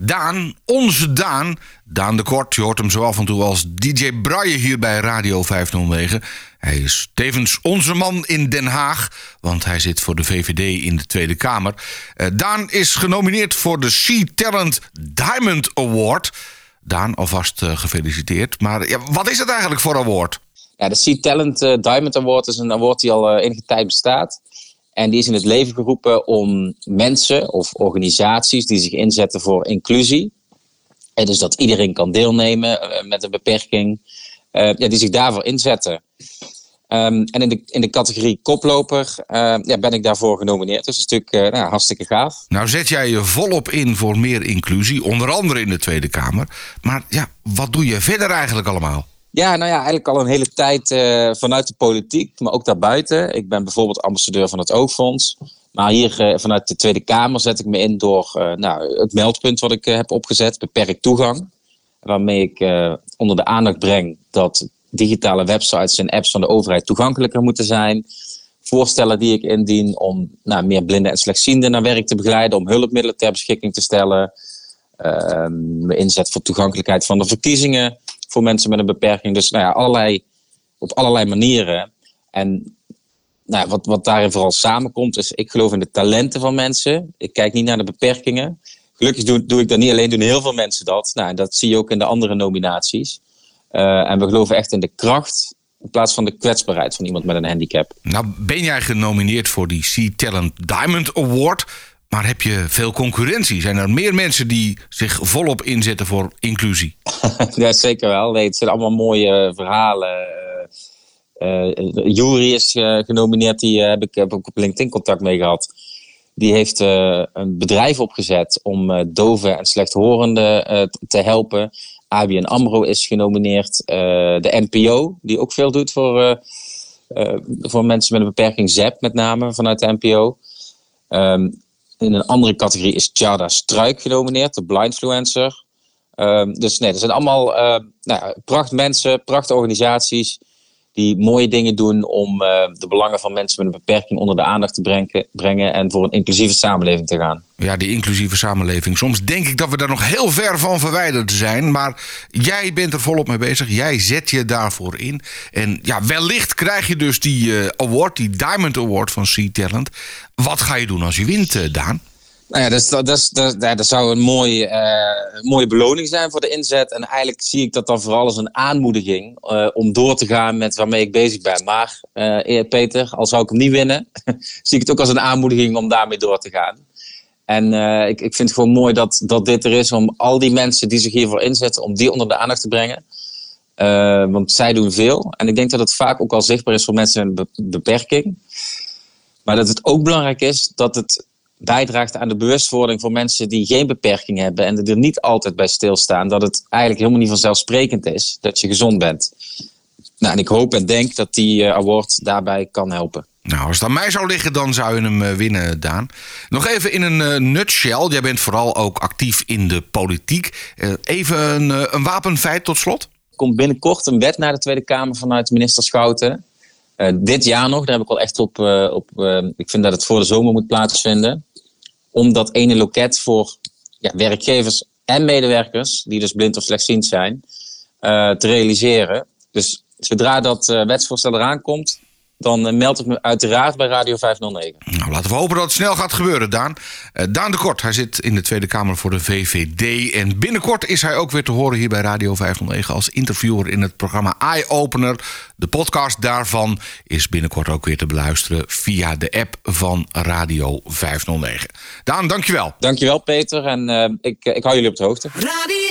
Daan, onze Daan, Daan de Kort, je hoort hem zo af en toe als DJ Braille hier bij Radio 509. Hij is tevens onze man in Den Haag, want hij zit voor de VVD in de Tweede Kamer. Uh, Daan is genomineerd voor de Sea Talent Diamond Award. Daan, alvast uh, gefeliciteerd. Maar ja, wat is het eigenlijk voor award? Ja, de Sea Talent uh, Diamond Award is een award die al enige tijd bestaat. En die is in het leven geroepen om mensen of organisaties die zich inzetten voor inclusie. En dus dat iedereen kan deelnemen uh, met een beperking. Uh, ja, die zich daarvoor inzetten. Um, en in de, in de categorie koploper uh, ja, ben ik daarvoor genomineerd. Dus dat is natuurlijk nou, hartstikke gaaf. Nou zet jij je volop in voor meer inclusie. Onder andere in de Tweede Kamer. Maar ja, wat doe je verder eigenlijk allemaal? Ja, nou ja, eigenlijk al een hele tijd uh, vanuit de politiek, maar ook daarbuiten. Ik ben bijvoorbeeld ambassadeur van het Oogfonds. Maar hier uh, vanuit de Tweede Kamer zet ik me in door uh, nou, het meldpunt wat ik heb opgezet, beperkt toegang. Waarmee ik onder de aandacht breng dat digitale websites en apps van de overheid toegankelijker moeten zijn. Voorstellen die ik indien om nou, meer blinden en slechtzienden naar werk te begeleiden, om hulpmiddelen ter beschikking te stellen. mijn inzet voor toegankelijkheid van de verkiezingen voor mensen met een beperking. Dus nou ja, allerlei, op allerlei manieren. En nou, wat, wat daarin vooral samenkomt, is ik geloof in de talenten van mensen. Ik kijk niet naar de beperkingen. Gelukkig doe, doe ik dat niet alleen, doen heel veel mensen dat. Nou, dat zie je ook in de andere nominaties. Uh, en we geloven echt in de kracht in plaats van de kwetsbaarheid van iemand met een handicap. Nou, ben jij genomineerd voor die Sea Talent Diamond Award. Maar heb je veel concurrentie? Zijn er meer mensen die zich volop inzetten voor inclusie? ja, zeker wel. Het zijn allemaal mooie verhalen. Uh, Jury is genomineerd, die heb, ik, ik op LinkedIn contact mee gehad. Die heeft een bedrijf opgezet om doven en slechthorenden te helpen. ABN AMRO is genomineerd. de NPO, die ook veel doet voor, voor mensen met een beperking. ZEP met name, vanuit de NPO. Um, in een andere categorie is Chada Struik genomineerd, de blindfluencer. Um, dus nee, er zijn allemaal uh, nou, pracht mensen, pracht organisaties die mooie dingen doen om uh, de belangen van mensen met een beperking onder de aandacht te brengen, en voor een inclusieve samenleving te gaan. Ja, die inclusieve samenleving. Soms denk ik dat we daar nog heel ver van verwijderd zijn, maar jij bent er volop mee bezig. Jij zet je daarvoor in. En ja, wellicht krijg je dus die uh, award, die Diamond Award van Sea Talent. Wat ga je doen als je wint, uh, Daan? Nou ja, dat, dat, dat, zou een mooie, uh, mooie beloning zijn voor de inzet. En eigenlijk zie ik dat dan vooral als een aanmoediging uh, om door te gaan met waarmee ik bezig ben. Maar uh, Peter, al zou ik hem niet winnen, zie ik het ook als een aanmoediging om daarmee door te gaan. En ik, ik vind het gewoon mooi dat, dat dit er is om al die mensen die zich hiervoor inzetten, om die onder de aandacht te brengen. want zij doen veel. En ik denk dat het vaak ook al zichtbaar is voor mensen met een beperking. Maar dat het ook belangrijk is dat het bijdraagt aan de bewustwording voor mensen die geen beperking hebben en er niet altijd bij stilstaan dat het eigenlijk helemaal niet vanzelfsprekend is dat je gezond bent. Nou, en ik hoop en denk dat die uh, award daarbij kan helpen. Nou, als het aan mij zou liggen, dan zou je hem uh, winnen, Daan. Nog even in een uh, nutshell. Jij bent vooral ook actief in de politiek. even een, een wapenfeit tot slot. Er komt binnenkort een wet naar de Tweede Kamer vanuit minister Schouten. Dit jaar nog, daar heb ik al echt op. op ik vind dat het voor de zomer moet plaatsvinden om dat ene loket voor ja, werkgevers en medewerkers, die dus blind of slechtziend zijn, te realiseren. Dus zodra dat wetsvoorstel eraan komt, dan uh, meld ik me uiteraard bij Radio 509. Nou, laten we hopen dat het snel gaat gebeuren, Daan. Uh, Daan de Kort, hij zit in de Tweede Kamer voor de VVD. En binnenkort is hij ook weer te horen hier bij Radio 509 als interviewer in het programma Eye Opener. De podcast daarvan is binnenkort ook weer te beluisteren via de app van Radio 509. Daan, dankjewel. Dankjewel, Peter. En uh, ik, ik hou jullie op de hoogte. Radio 509.